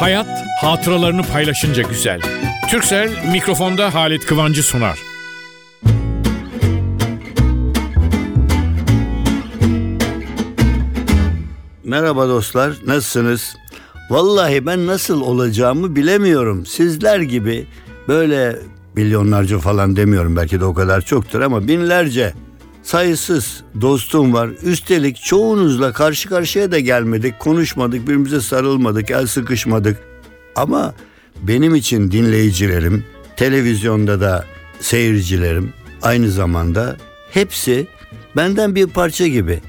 Hayat hatıralarını paylaşınca güzel. Türksel mikrofonda Halit Kıvancı sunar. Merhaba dostlar, nasılsınız? Vallahi ben nasıl olacağımı bilemiyorum. Sizler gibi böyle milyonlarca falan demiyorum belki de o kadar çoktur ama binlerce sayısız dostum var. Üstelik çoğunuzla karşı karşıya da gelmedik, konuşmadık, birbirimize sarılmadık, el sıkışmadık. Ama benim için dinleyicilerim, televizyonda da seyircilerim aynı zamanda hepsi benden bir parça gibi.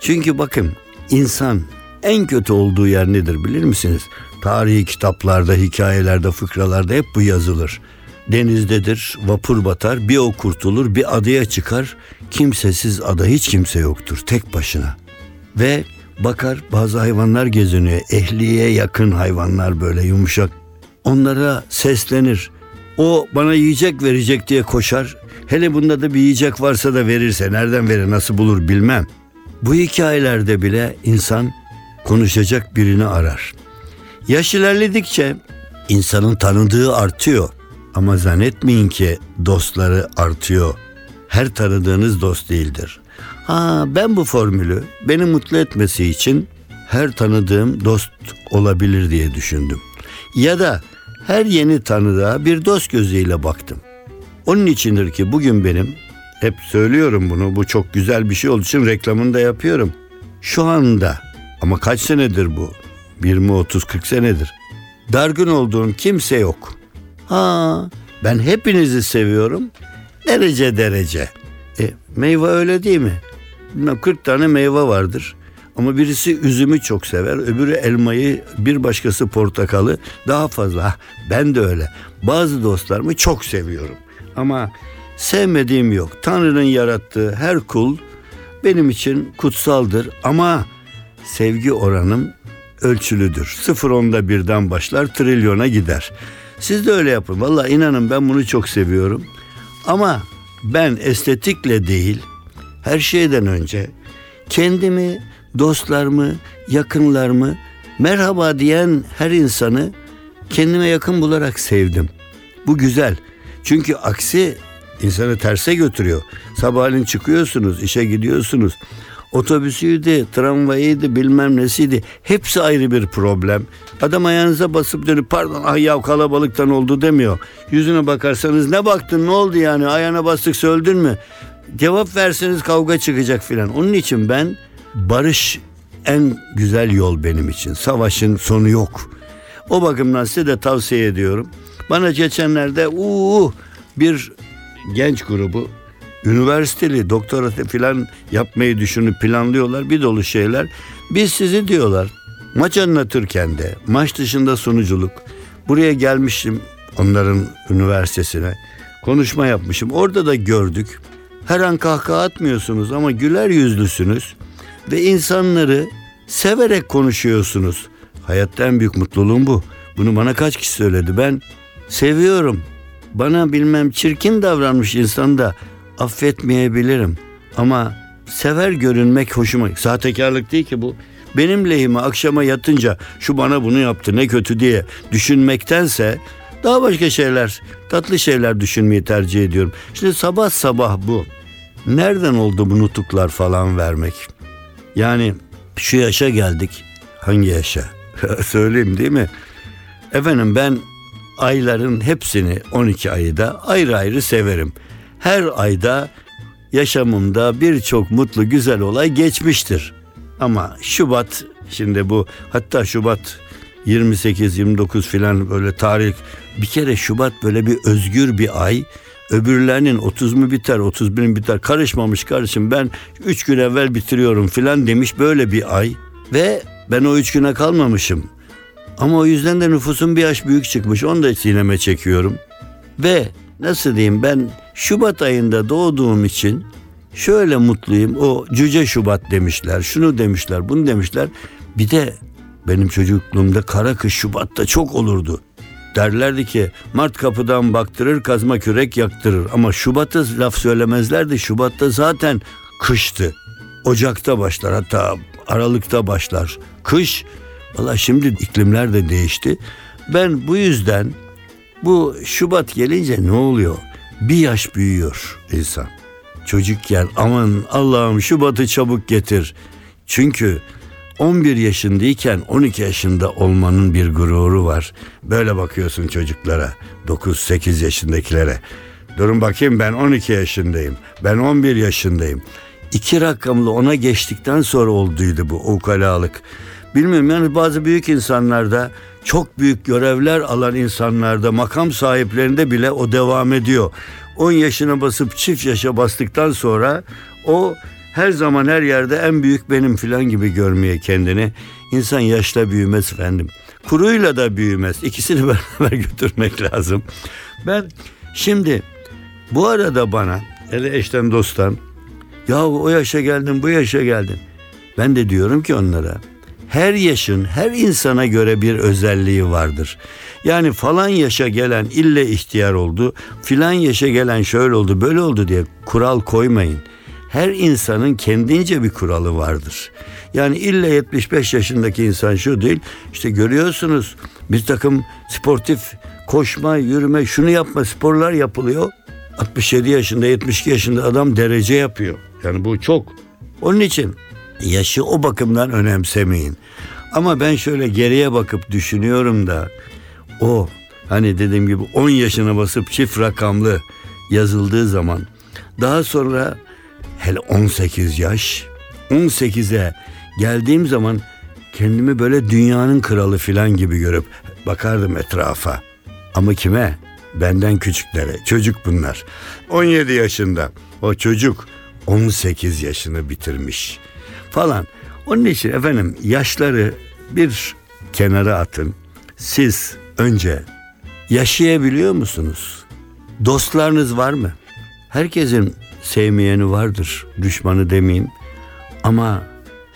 Çünkü bakın insan en kötü olduğu yer nedir bilir misiniz? Tarihi kitaplarda, hikayelerde, fıkralarda hep bu yazılır. Denizdedir, vapur batar, bir o kurtulur, bir adaya çıkar. Kimsesiz ada hiç kimse yoktur, tek başına. Ve bakar bazı hayvanlar geziniyor. Ehliye yakın hayvanlar böyle yumuşak. Onlara seslenir. O bana yiyecek verecek diye koşar. Hele bunda da bir yiyecek varsa da verirse nereden verir nasıl bulur bilmem. Bu hikayelerde bile insan konuşacak birini arar. Yaş ilerledikçe insanın tanıdığı artıyor. Ama zannetmeyin ki dostları artıyor. Her tanıdığınız dost değildir. Ha ben bu formülü beni mutlu etmesi için her tanıdığım dost olabilir diye düşündüm. Ya da her yeni tanıdığa bir dost gözüyle baktım. Onun içindir ki bugün benim hep söylüyorum bunu bu çok güzel bir şey olduğu için reklamını da yapıyorum. Şu anda ama kaç senedir bu? 20, 30, 40 senedir. Dargın olduğum kimse yok. Ha, ben hepinizi seviyorum. Derece derece. E, meyve öyle değil mi? Bilmem 40 tane meyve vardır. Ama birisi üzümü çok sever, öbürü elmayı, bir başkası portakalı daha fazla. Ben de öyle. Bazı dostlarımı çok seviyorum. Ama sevmediğim yok. Tanrı'nın yarattığı her kul benim için kutsaldır. Ama sevgi oranım ölçülüdür. Sıfır onda birden başlar, trilyona gider. Siz de öyle yapın. Valla inanın ben bunu çok seviyorum. Ama ben estetikle değil, her şeyden önce kendimi, dostlarımı, yakınlarımı, merhaba diyen her insanı kendime yakın bularak sevdim. Bu güzel. Çünkü aksi insanı terse götürüyor. Sabahleyin çıkıyorsunuz, işe gidiyorsunuz. Otobüsüydü, tramvayıydı, bilmem nesiydi. Hepsi ayrı bir problem. Adam ayağınıza basıp dönüp pardon ah ya kalabalıktan oldu demiyor. Yüzüne bakarsanız ne baktın ne oldu yani ayağına bastık öldün mü? Cevap verseniz kavga çıkacak filan. Onun için ben barış en güzel yol benim için. Savaşın sonu yok. O bakımdan size de tavsiye ediyorum. Bana geçenlerde uuu bir genç grubu üniversiteli doktora filan yapmayı düşünüp planlıyorlar bir dolu şeyler. Biz sizi diyorlar maç anlatırken de maç dışında sunuculuk buraya gelmişim onların üniversitesine konuşma yapmışım orada da gördük. Her an kahkaha atmıyorsunuz ama güler yüzlüsünüz ve insanları severek konuşuyorsunuz. Hayatta en büyük mutluluğum bu. Bunu bana kaç kişi söyledi. Ben seviyorum. Bana bilmem çirkin davranmış insan da affetmeyebilirim. Ama sever görünmek hoşuma. Sahtekarlık değil ki bu. Benim lehime akşama yatınca şu bana bunu yaptı ne kötü diye düşünmektense daha başka şeyler, tatlı şeyler düşünmeyi tercih ediyorum. Şimdi sabah sabah bu. Nereden oldu bu nutuklar falan vermek? Yani şu yaşa geldik. Hangi yaşa? Söyleyeyim değil mi? Efendim ben ayların hepsini 12 ayı da ayrı ayrı severim. Her ayda yaşamımda birçok mutlu güzel olay geçmiştir. Ama Şubat şimdi bu hatta Şubat 28-29 filan böyle tarih bir kere Şubat böyle bir özgür bir ay. Öbürlerinin 30 mu biter 31 mi biter karışmamış kardeşim ben 3 gün evvel bitiriyorum filan demiş böyle bir ay. Ve ben o 3 güne kalmamışım. Ama o yüzden de nüfusum bir yaş büyük çıkmış onu da sineme çekiyorum. Ve nasıl diyeyim ben Şubat ayında doğduğum için şöyle mutluyum. O cüce Şubat demişler, şunu demişler, bunu demişler. Bir de benim çocukluğumda kara kış Şubat'ta çok olurdu. Derlerdi ki Mart kapıdan baktırır kazma kürek yaktırır. Ama Şubat'ta laf söylemezlerdi. Şubat'ta zaten kıştı. Ocak'ta başlar hatta Aralık'ta başlar. Kış Valla şimdi iklimler de değişti. Ben bu yüzden bu Şubat gelince ne oluyor? Bir yaş büyüyor insan. Çocukken aman Allah'ım Şubat'ı çabuk getir. Çünkü 11 yaşındayken 12 yaşında olmanın bir gururu var. Böyle bakıyorsun çocuklara, 9-8 yaşındakilere. Durun bakayım ben 12 yaşındayım, ben 11 yaşındayım. İki rakamlı ona geçtikten sonra olduydu bu ukalalık. Bilmiyorum yani bazı büyük insanlarda çok büyük görevler alan insanlarda makam sahiplerinde bile o devam ediyor. 10 yaşına basıp çift yaşa bastıktan sonra o her zaman her yerde en büyük benim filan gibi görmeye kendini. İnsan yaşla büyümez efendim. Kuruyla da büyümez. İkisini beraber götürmek lazım. Ben şimdi bu arada bana hele eşten dosttan ya o yaşa geldin bu yaşa geldin. Ben de diyorum ki onlara her yaşın her insana göre bir özelliği vardır. Yani falan yaşa gelen ille ihtiyar oldu, filan yaşa gelen şöyle oldu, böyle oldu diye kural koymayın. Her insanın kendince bir kuralı vardır. Yani illa 75 yaşındaki insan şu değil. İşte görüyorsunuz bir takım sportif koşma, yürüme, şunu yapma sporlar yapılıyor. 67 yaşında, 72 yaşında adam derece yapıyor. Yani bu çok. Onun için yaşı o bakımdan önemsemeyin. Ama ben şöyle geriye bakıp düşünüyorum da o hani dediğim gibi 10 yaşına basıp çift rakamlı yazıldığı zaman daha sonra hele 18 yaş 18'e geldiğim zaman kendimi böyle dünyanın kralı filan gibi görüp bakardım etrafa. Ama kime? Benden küçüklere. Çocuk bunlar. 17 yaşında. O çocuk 18 yaşını bitirmiş falan. Onun için efendim yaşları bir kenara atın. Siz önce yaşayabiliyor musunuz? Dostlarınız var mı? Herkesin sevmeyeni vardır, düşmanı demeyeyim. Ama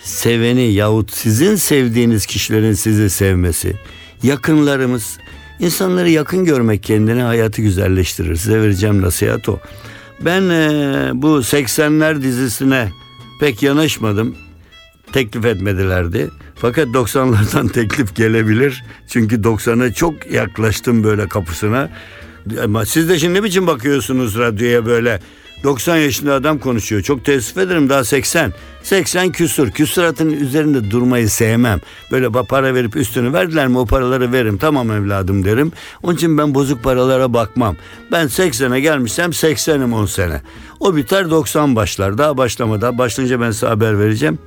seveni yahut sizin sevdiğiniz kişilerin sizi sevmesi, yakınlarımız, insanları yakın görmek kendine hayatı güzelleştirir. Size vereceğim nasihat o. Ben e, bu 80'ler dizisine pek yanaşmadım. Teklif etmedilerdi. Fakat 90'lardan teklif gelebilir. Çünkü 90'a çok yaklaştım böyle kapısına. Ama siz de şimdi ne biçim bakıyorsunuz radyoya böyle 90 yaşında adam konuşuyor. Çok teessüf ederim daha 80. 80 küsur. Küsuratın üzerinde durmayı sevmem. Böyle para verip üstünü verdiler mi o paraları veririm. Tamam evladım derim. Onun için ben bozuk paralara bakmam. Ben 80'e gelmişsem 80'im 10 sene. O biter 90 başlar. Daha başlamadan başlayınca ben size haber vereceğim.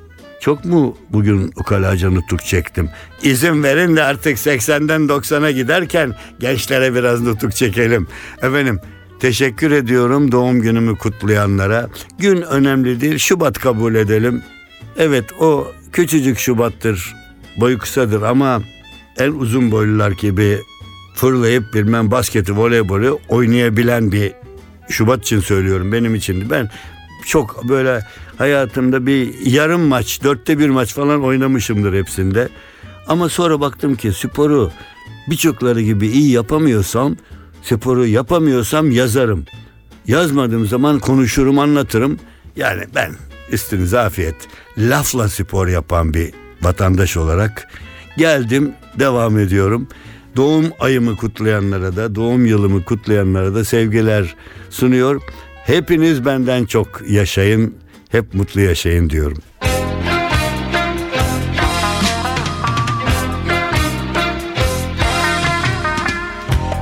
Çok mu bugün ukalaca nutuk çektim? İzin verin de artık 80'den 90'a giderken gençlere biraz nutuk çekelim. Efendim Teşekkür ediyorum doğum günümü kutlayanlara. Gün önemli değil. Şubat kabul edelim. Evet o küçücük Şubat'tır. Boyu kısadır ama en uzun boylular gibi fırlayıp bilmem basketi, voleybolu oynayabilen bir Şubat için söylüyorum benim için. Ben çok böyle hayatımda bir yarım maç, dörtte bir maç falan oynamışımdır hepsinde. Ama sonra baktım ki sporu birçokları gibi iyi yapamıyorsam sporu yapamıyorsam yazarım. Yazmadığım zaman konuşurum anlatırım. Yani ben üstünüze afiyet lafla spor yapan bir vatandaş olarak geldim devam ediyorum. Doğum ayımı kutlayanlara da doğum yılımı kutlayanlara da sevgiler sunuyor. Hepiniz benden çok yaşayın, hep mutlu yaşayın diyorum.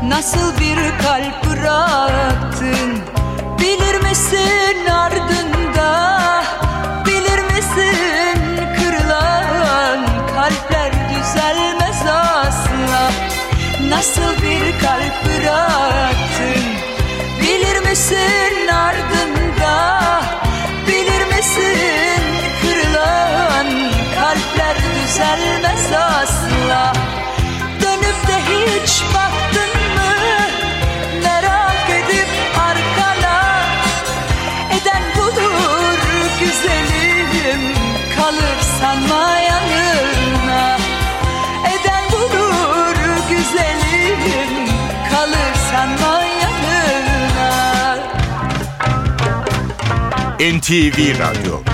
Nasıl bir kalp bıraktın? Bilir misin ardında? Bilir misin kırılan kalpler düzelmez asla Nasıl bir kalp bıraktın Bilir misin ardında Bilir misin kırılan kalpler düzelmez asla? Dönüp de hiç baktın NTV Radyo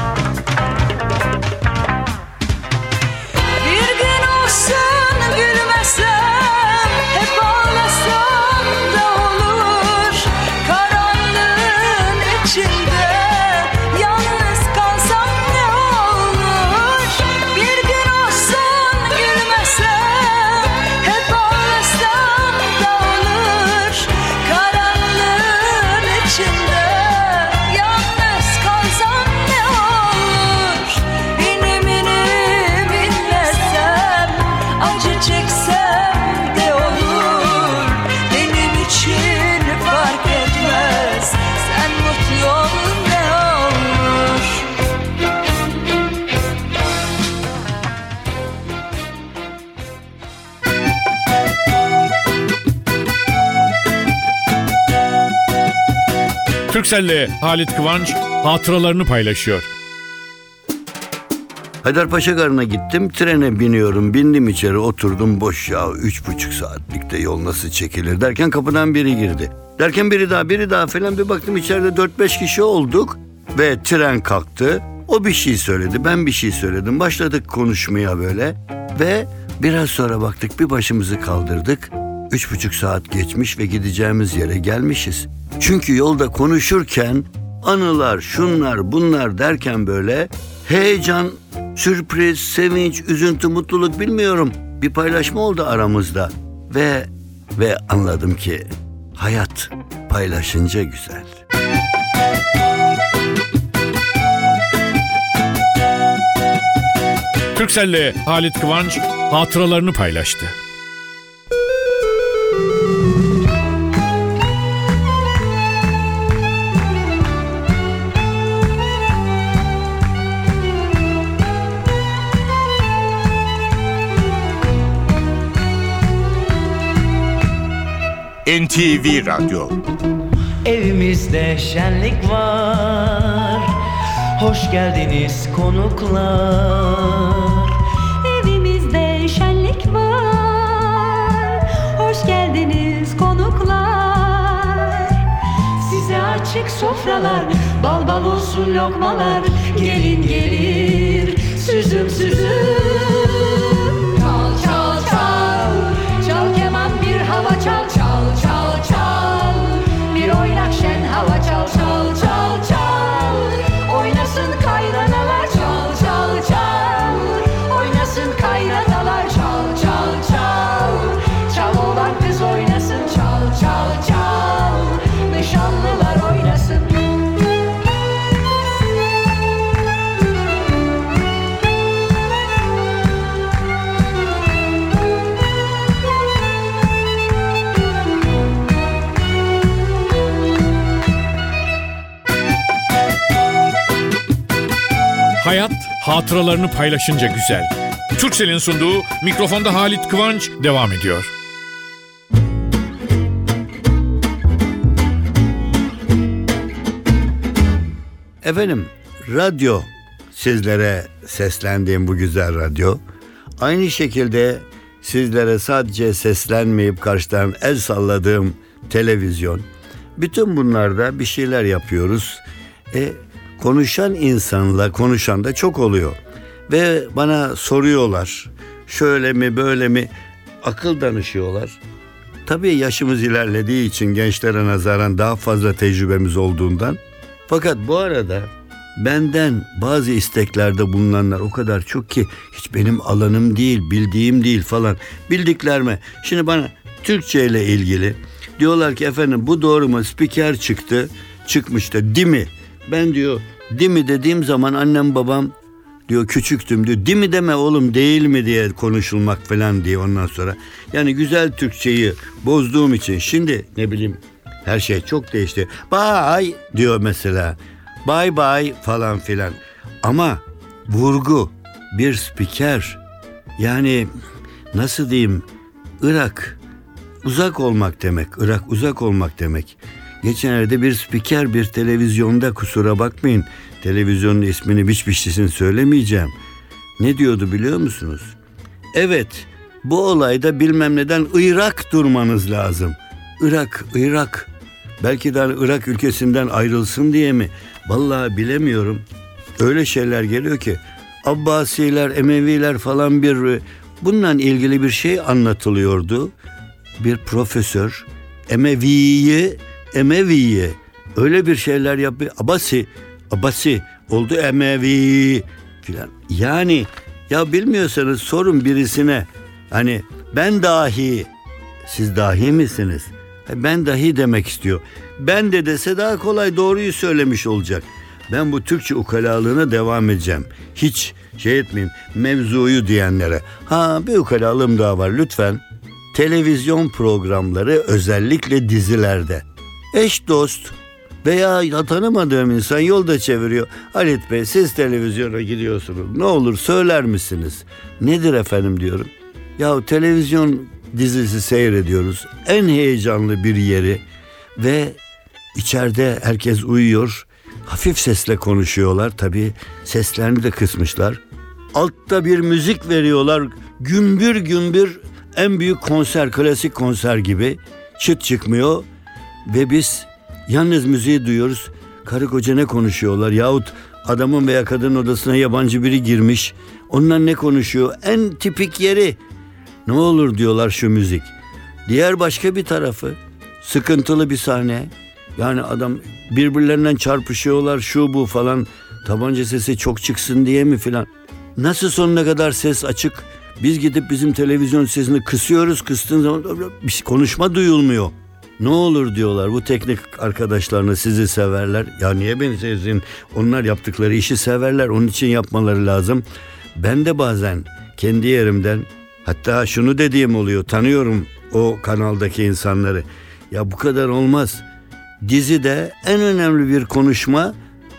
Türkcell'le Halit Kıvanç hatıralarını paylaşıyor. Haydarpaşa Garı'na gittim. Trene biniyorum. Bindim içeri oturdum. Boş ya. Üç buçuk saatlikte yol nasıl çekilir derken kapıdan biri girdi. Derken biri daha biri daha falan bir baktım içeride dört beş kişi olduk. Ve tren kalktı. O bir şey söyledi. Ben bir şey söyledim. Başladık konuşmaya böyle. Ve biraz sonra baktık bir başımızı kaldırdık. Üç buçuk saat geçmiş ve gideceğimiz yere gelmişiz. Çünkü yolda konuşurken anılar, şunlar, bunlar derken böyle heyecan, sürpriz, sevinç, üzüntü, mutluluk bilmiyorum. Bir paylaşma oldu aramızda ve ve anladım ki hayat paylaşınca güzel. Türkcell'le Halit Kıvanç hatıralarını paylaştı. NTV Radyo. Evimizde şenlik var. Hoş geldiniz konuklar. Evimizde şenlik var. Hoş geldiniz konuklar. Size açık sofralar Bal bal olsun lokmalar. Gelin gelir Süzüm süzüm hatıralarını paylaşınca güzel. Türkcell'in sunduğu mikrofonda Halit Kıvanç devam ediyor. Efendim radyo sizlere seslendiğim bu güzel radyo. Aynı şekilde sizlere sadece seslenmeyip karşıdan el salladığım televizyon. Bütün bunlarda bir şeyler yapıyoruz. E, konuşan insanla konuşan da çok oluyor. Ve bana soruyorlar. Şöyle mi böyle mi akıl danışıyorlar. Tabii yaşımız ilerlediği için gençlere nazaran daha fazla tecrübemiz olduğundan. Fakat bu arada benden bazı isteklerde bulunanlar o kadar çok ki hiç benim alanım değil, bildiğim değil falan. Bildiklerime. Şimdi bana Türkçe ile ilgili diyorlar ki efendim bu doğru mu? Spiker çıktı. Çıkmış da değil mi? Ben diyor değil mi dediğim zaman annem babam diyor küçüktüm diyor. Değil mi deme oğlum değil mi diye konuşulmak falan diye ondan sonra. Yani güzel Türkçeyi bozduğum için şimdi ne bileyim her şey çok değişti. Bye diyor mesela. Bye bye falan filan. Ama vurgu bir spiker yani nasıl diyeyim Irak uzak olmak demek. Irak uzak olmak demek. Geçenlerde bir spiker bir televizyonda kusura bakmayın. Televizyonun ismini biç biçlisini söylemeyeceğim. Ne diyordu biliyor musunuz? Evet bu olayda bilmem neden Irak durmanız lazım. Irak, Irak. Belki de hani Irak ülkesinden ayrılsın diye mi? Vallahi bilemiyorum. Öyle şeyler geliyor ki Abbasiler, Emeviler falan bir bununla ilgili bir şey anlatılıyordu. Bir profesör Emevi'yi Emevi'yi öyle bir şeyler yapıyor. Abasi, Abasi oldu Emevi filan. Yani ya bilmiyorsanız sorun birisine. Hani ben dahi siz dahi misiniz? Ben dahi demek istiyor. Ben de dese daha kolay doğruyu söylemiş olacak. Ben bu Türkçe ukalalığına devam edeceğim. Hiç şey etmeyin mevzuyu diyenlere. Ha bir ukalalığım daha var lütfen. Televizyon programları özellikle dizilerde. Eş dost veya ya tanımadığım insan yolda çeviriyor. Halit Bey siz televizyona gidiyorsunuz. Ne olur söyler misiniz? Nedir efendim diyorum. Ya televizyon dizisi seyrediyoruz. En heyecanlı bir yeri ve İçeride herkes uyuyor. Hafif sesle konuşuyorlar. Tabii seslerini de kısmışlar. Altta bir müzik veriyorlar. Gümbür gümbür en büyük konser, klasik konser gibi. Çıt çıkmıyor. Ve biz yalnız müziği duyuyoruz. Karı koca ne konuşuyorlar yahut adamın veya kadının odasına yabancı biri girmiş. Onlar ne konuşuyor? En tipik yeri. Ne olur diyorlar şu müzik. Diğer başka bir tarafı sıkıntılı bir sahne. Yani adam birbirlerinden çarpışıyorlar şu bu falan. Tabanca sesi çok çıksın diye mi filan. Nasıl sonuna kadar ses açık? Biz gidip bizim televizyon sesini kısıyoruz. Kıstığın zaman bir şey- konuşma duyulmuyor. Ne olur diyorlar bu teknik arkadaşlarına sizi severler. Ya niye beni sevsin? Onlar yaptıkları işi severler. Onun için yapmaları lazım. Ben de bazen kendi yerimden hatta şunu dediğim oluyor. Tanıyorum o kanaldaki insanları. Ya bu kadar olmaz. Dizide en önemli bir konuşma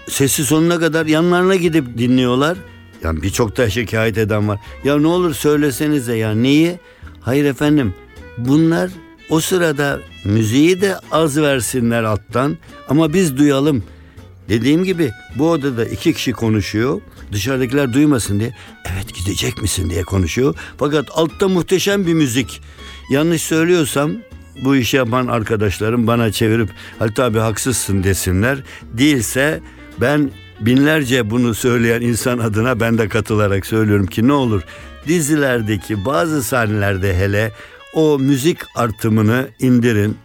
sesi sonuna kadar yanlarına gidip dinliyorlar. Yani birçok da şikayet eden var. Ya ne olur söylesenize ya neyi? Hayır efendim bunlar o sırada müziği de az versinler alttan ama biz duyalım. Dediğim gibi bu odada iki kişi konuşuyor. Dışarıdakiler duymasın diye. Evet gidecek misin diye konuşuyor. Fakat altta muhteşem bir müzik. Yanlış söylüyorsam bu işi yapan arkadaşlarım bana çevirip Halit abi haksızsın desinler. Değilse ben binlerce bunu söyleyen insan adına ben de katılarak söylüyorum ki ne olur dizilerdeki bazı sahnelerde hele o müzik artımını indirin.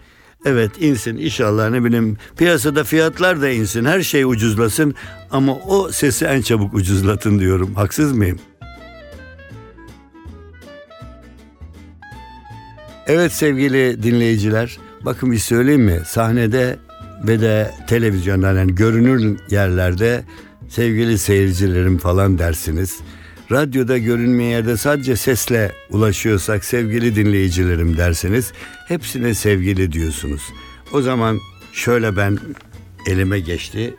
Evet insin inşallah ne bileyim piyasada fiyatlar da insin her şey ucuzlasın ama o sesi en çabuk ucuzlatın diyorum haksız mıyım? Evet sevgili dinleyiciler bakın bir söyleyeyim mi sahnede ve de televizyondan yani görünür yerlerde sevgili seyircilerim falan dersiniz. Radyoda görünmeyen yerde sadece sesle ulaşıyorsak sevgili dinleyicilerim dersiniz. Hepsine sevgili diyorsunuz. O zaman şöyle ben elime geçti.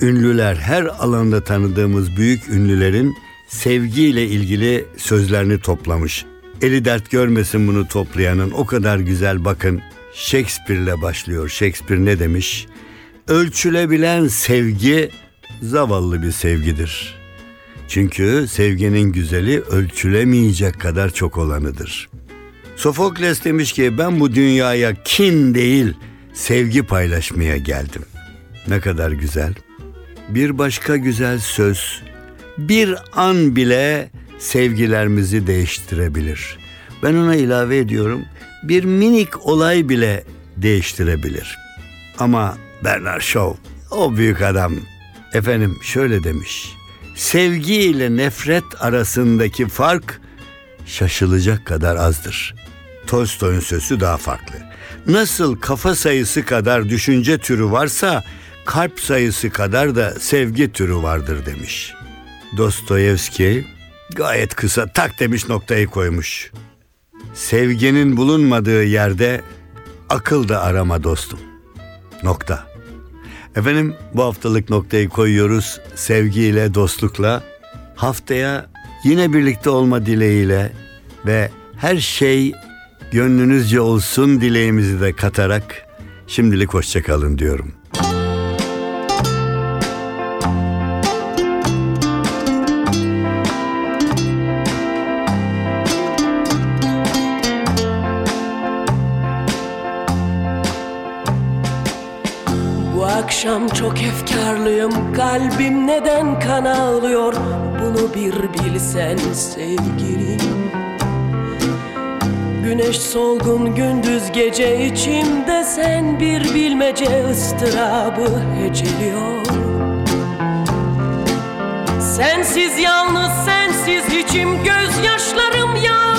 Ünlüler her alanda tanıdığımız büyük ünlülerin sevgiyle ilgili sözlerini toplamış. Eli dert görmesin bunu toplayanın o kadar güzel bakın. Shakespeare'le başlıyor. Shakespeare ne demiş? Ölçülebilen sevgi zavallı bir sevgidir. Çünkü sevginin güzeli ölçülemeyecek kadar çok olanıdır. Sofokles demiş ki ben bu dünyaya kin değil sevgi paylaşmaya geldim. Ne kadar güzel. Bir başka güzel söz bir an bile sevgilerimizi değiştirebilir. Ben ona ilave ediyorum. Bir minik olay bile değiştirebilir. Ama Bernard Shaw o büyük adam efendim şöyle demiş. Sevgi ile nefret arasındaki fark şaşılacak kadar azdır. Tolstoy'un sözü daha farklı. Nasıl kafa sayısı kadar düşünce türü varsa kalp sayısı kadar da sevgi türü vardır demiş. Dostoyevski gayet kısa tak demiş noktayı koymuş. Sevginin bulunmadığı yerde akıl da arama dostum. Nokta. Efendim bu haftalık noktayı koyuyoruz sevgiyle, dostlukla. Haftaya yine birlikte olma dileğiyle ve her şey gönlünüzce olsun dileğimizi de katarak şimdilik hoşçakalın diyorum. Akşam çok efkarlıyım. Kalbim neden kan ağlıyor Bunu bir bilsen sevgilim. Güneş solgun gündüz gece içimde. Sen bir bilmece ıstırabı heceliyor. Sensiz yalnız sensiz içim. Gözyaşlarım yağmur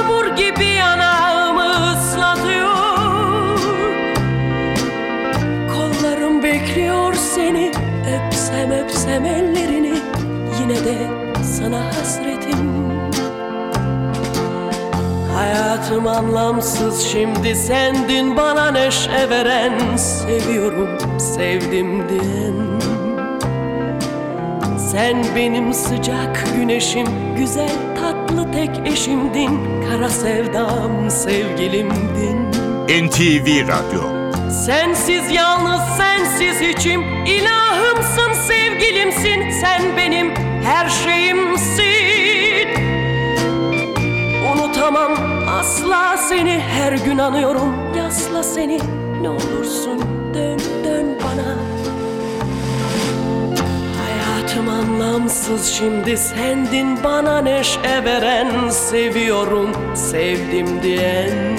Öpsem öpsem ellerini Yine de sana hasretim. Hayatım anlamsız şimdi sendin bana neşe veren. Seviyorum sevdim diyen. Sen benim sıcak güneşim Güzel tatlı tek eşimdin. Kara sevdam sevgilimdin. NTV Radyo Sensiz yalnız sensiz içim ilahımsın sevgilimsin. Sen benim her şeyimsin. Unutamam asla seni. Her gün anıyorum yasla seni. Ne olursun dön dön bana. Hayatım anlamsız şimdi sendin bana neşe veren. Seviyorum sevdim diyen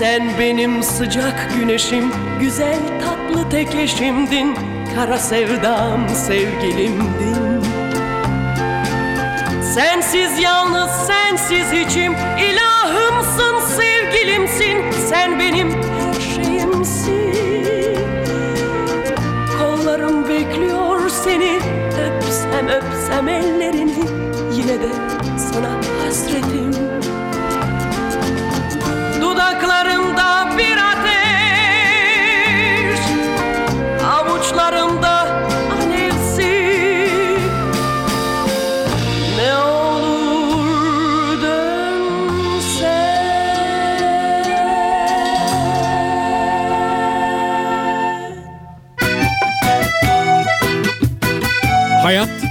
Sen benim sıcak güneşim Güzel tatlı tek eşimdin Kara sevdam sevgilimdin. Sensiz yalnız sensiz içim ilahımsın sevgilimsin. Sen benim her şeyimsin. Kollarım bekliyor seni Öpsem öpsem ellerini. Yine de sana hasretim